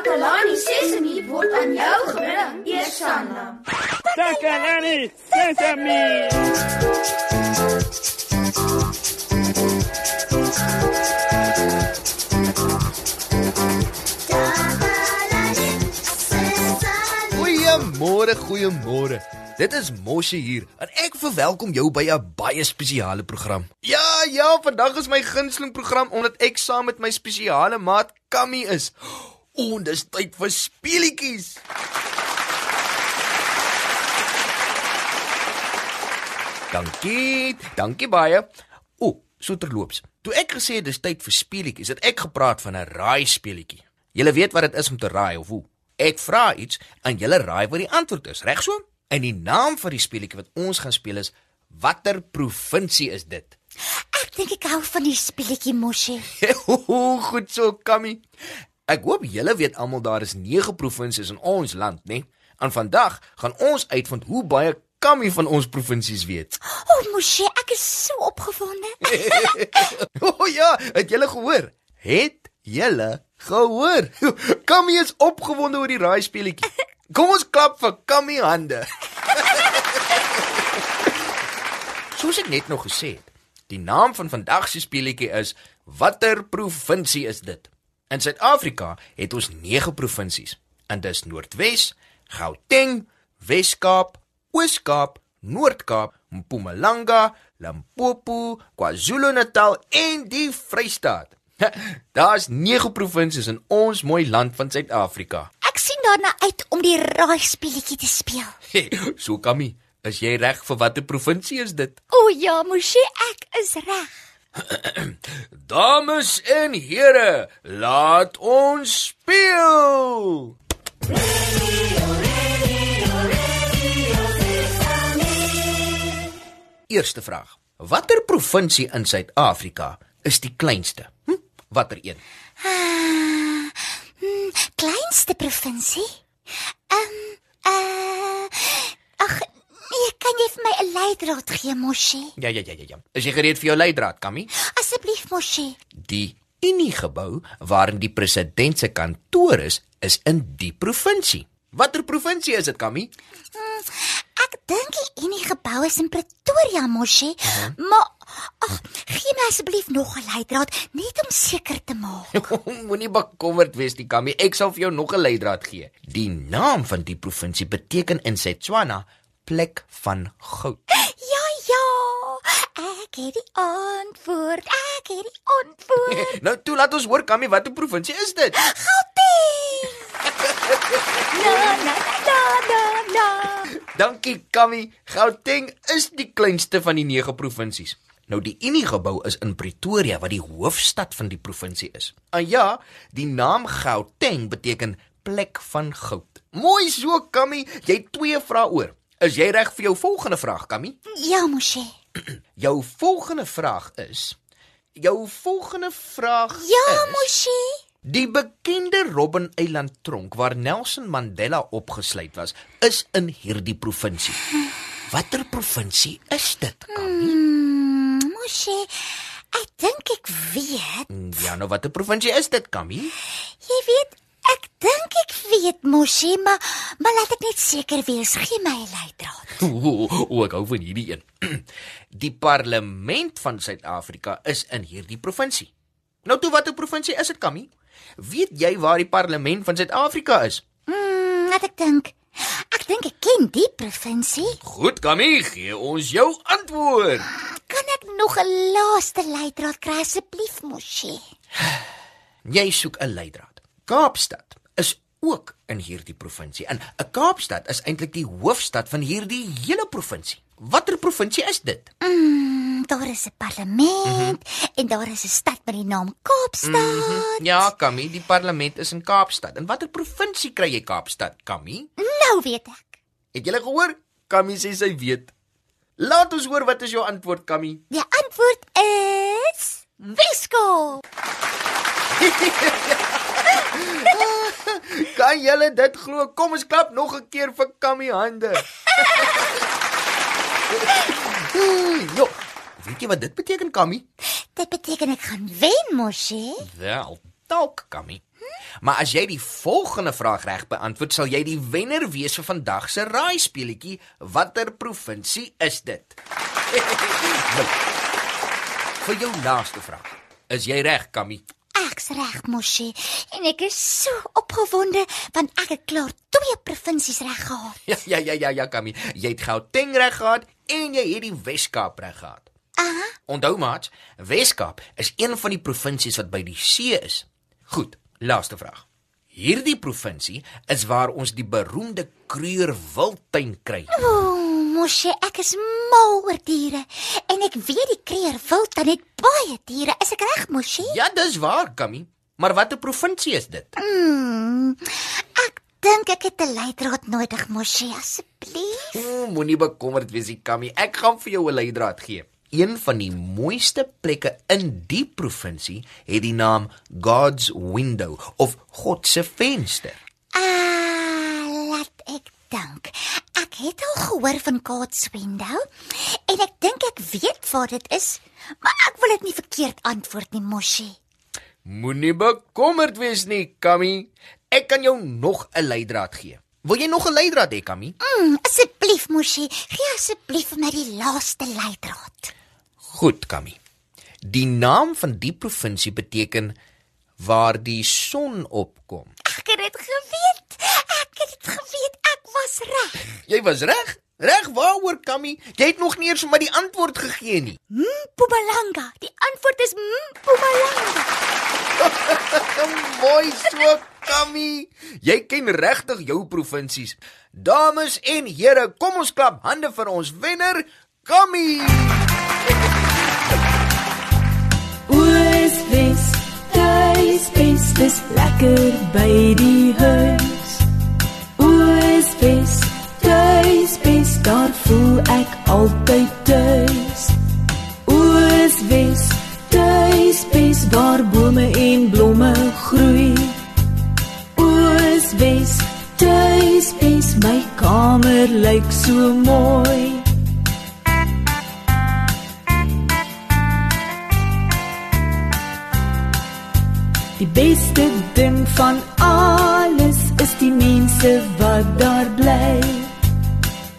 Takalani Sesemi word aan jou gebring, Eersanna. Takalani Sesame. Goeiemôre, goeiemôre. Dit is Moshe hier en ek verwelkom jou by 'n baie spesiale program. Ja, ja, vandag is my gunsteling program omdat ek saam met my spesiale maat Kammy is. O, dis tyd vir speelietjies. Dankie, dankie baie. O, so terloops. Toe ek gesê het dis tyd vir speelietjies, het ek gepraat van 'n raai speelietjie. Julle weet wat dit is om te raai of hoe? Ek vra iets en julle raai wat die antwoord is, reg so? En die naam van die speelietjie wat ons gaan speel is Watter provinsie is dit? Ek dink ek hou van die spelletjie Moshi. Goed so, Kammy. Ek hoop julle weet almal daar is 9 provinsies in ons land, né? En vandag gaan ons uitvind hoe baie Kammy van ons provinsies weet. O, oh, Moshi, ek is so opgewonde. O oh, ja, het julle gehoor? Het julle gehoor? Kammy is opgewonde oor die raai speelietjie. Kom ons klap vir Kammy hande. Soos ek net nog gesê het, die naam van vandag se speelietjie is Watter provinsie is dit? In Suid-Afrika het ons 9 provinsies. En dis Noordwes, Gauteng, Wes-Kaap, Oos-Kaap, Noord-Kaap, Mpumalanga, Limpopo, KwaZulu-Natal en die Vrystaat. Daar's 9 provinsies in ons mooi land van Suid-Afrika. Ek sien daarna uit om die raai spelletjie te speel. so Kammy, is jy reg vir watter provinsie is dit? O ja, Moshi, ek is reg. Dames en here, laat ons speel. Eerste vraag. Watter provinsie in Suid-Afrika is die kleinste? Hm? Watter een? Ah, hmm, kleinste provinsie? Ehm, um, uh, ag, nee, kan jy vir my 'n leidraad gee, Moshi? Ja ja ja ja ja. Is jy gereed vir jou leidraad, Kammy? Asseblief, Moshi. Die Unie gebou waarin die president se kantoor is, is in die provinsie. Watter provinsie is dit, Kammy? Hmm, ek dink die Unie gebou is in Pretoria, Moshi. Uh -huh. Maar ag, gee my asseblief nog 'n leidraad net om seker te maak. Moenie bekommerd wees nie, Kammy. Ek sal vir jou nog 'n leidraad gee. Die naam van die provinsie beteken in Setswana plek van goud. Ja, ja. Ek het die antwoord. Ek het die antwoord. nou toe laat ons hoor Kammy, watter provinsie is dit? Gauteng. na na na na na. Dankie Kammy. Gauteng is die kleinste van die 9 provinsies. Nou die Unie gebou is in Pretoria wat die hoofstad van die provinsie is. En ja, die naam Gauteng beteken plek van goud. Mooi so Kammy, jy het twee vrae oor. Is jy reg vir jou volgende vraag, Kammy? Ja, Moshi. Jou volgende vraag is Jou volgende vraag Ja, is Moshi. Die bekende Robben Eiland tronk waar Nelson Mandela opgesluit was, is in hierdie provinsie. Watter provinsie is dit, Kammy? Hmm, Moshi. Ek dink ek weet. Ja, nou watter provinsie is dit, Kammy? Jy weet, ek dink weet Moshi, maar maar laat ek net seker wees. Gee my 'n leidraad. O, o, ek hou van hierdie een. Die parlement van Suid-Afrika is in hierdie provinsie. Nou toe watter provinsie is dit, Kammy? Weet jy waar die parlement van Suid-Afrika is? Hmm, laat ek dink. Ek dink ek ken die provinsie. Goed, Kammy, gee ons jou antwoord. Kan ek nog 'n laaste leidraad kry asseblief, Moshi? Jy soek 'n leidraad. Kaapstad is ook in hierdie provinsie. En 'n Kaapstad is eintlik die hoofstad van hierdie hele provinsie. Watter provinsie is dit? Mm, daar is 'n parlement mm -hmm. en daar is 'n stad met die naam Kaapstad. Mm -hmm. Ja, Kammy, die parlement is in Kaapstad. En watter provinsie kry jy Kaapstad, Kammy? Nou weet ek. Het jy gehoor? Kammy sê sy weet. Laat ons hoor wat is jou antwoord, Kammy? Die antwoord is Weskaap. kan julle dit glo? Kom ons klap nog 'n keer vir Kammy hande. Jo, weet jy wat dit beteken, Kammy? Dit beteken ek gaan wen, Moshi. Wel, dalk, Kammy. Maar as jy die volgende vraag reg beantwoord, sal jy die wenner wees vir vandag se raai speletjie. Watter provinsie is dit? vir jou laaste vraag. Is jy reg, Kammy? Ek's reg, Moshi, en ek is so opgewonde want ek het klaar twee provinsies reg gehad. Ja, ja, ja, ja, ja, Kammy. Jy het Gauteng reg gehad en jy het die Wes-Kaap reg gehad. Aha. Onthou maar, Wes-Kaap is een van die provinsies wat by die see is. Goed, laaste vraag. Hierdie provinsie is waar ons die beroemde Kruger Wildtuin kry. Ooh, Moshi, ek is mal oor diere en ek weet die kreer wild dan het baie diere. Is ek reg, Moshi? Ja, dis waar, Kammy. Maar watter provinsie is dit? Mm, ek dink ek het 'n leidraad nodig, Moshi, asseblief. O, moenie bekommerd wees, Kammy. Ek gaan vir jou 'n leidraad gee. Een van die mooiste plekke in die provinsie het die naam God's Window of God se venster. Ah, laat ek dink. Het al gehoor van Window en ek dink ek weet waar dit is, maar ek wil dit nie verkeerd antwoord nie, Moshi. Moenie bekommerd wees nie, Kammy. Ek kan jou nog 'n leidraad gee. Wil jy nog 'n leidraad hê, Kammy? Mm, asseblief, Moshi, gee asseblief vir my die laaste leidraad. Goed, Kammy. Die naam van die provinsie beteken waar die son opkom. Ek het dit geweet. Ek het dit geweet. Ek was reg. Jy was reg. Reg waaroor, Kammy? Jy het nog nie eers vir my die antwoord gegee nie. Mpumalanga. Die antwoord is Mpumalanga. Mooi so, Kammy. Jy ken regtig jou provinsies. Dames en here, kom ons klap hande vir ons wenner, Kammy. Lekker by die huis. Oos Wes, tuis bes, daar voel ek altyd tuis. Oos Wes, tuis bes, waar bome en blomme groei. Oos Wes, tuis bes, my kamer lyk so mooi. Wat daar bly.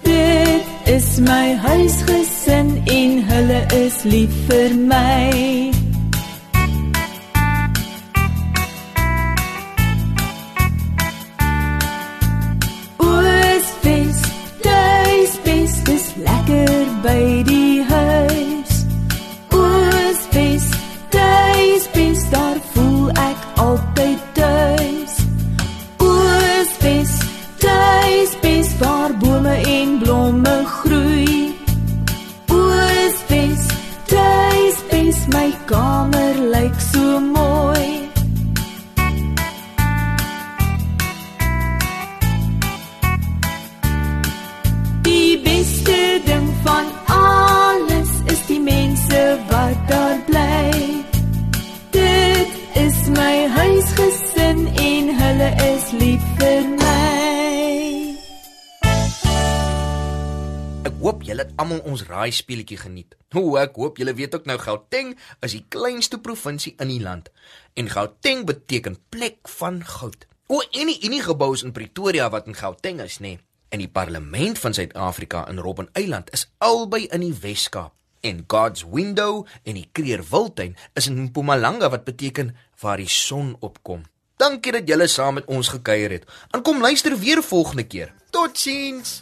Dit is my huisgesin en hulle is lief vir my. Oosfees, tuisfees, dis lekker by tuisfees, my kamer lyk so mooi. Die beste ding van alles is die mense wat daar bly. Dit is my huisgesin en hulle is lief vir my. Hoop julle het almal ons raai speletjie geniet. O, ek hoop julle weet ook nou Gauteng is die kleinste provinsie in die land en Gauteng beteken plek van goud. O, en die Unie gebou is in Pretoria wat in Gauteng is, nê? Nee. En die parlement van Suid-Afrika in Robben Eiland is albei in die Wes-Kaap. En God's Window en die Kreer Wildtuin is in Mpumalanga wat beteken waar die son opkom. Dankie dat julle saam met ons gekuier het. En kom luister weer volgende keer. Totsiens.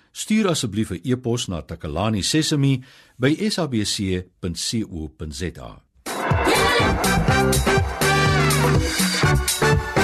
stuur asseblief 'n e-pos na takalani.sesemi@sabc.co.za.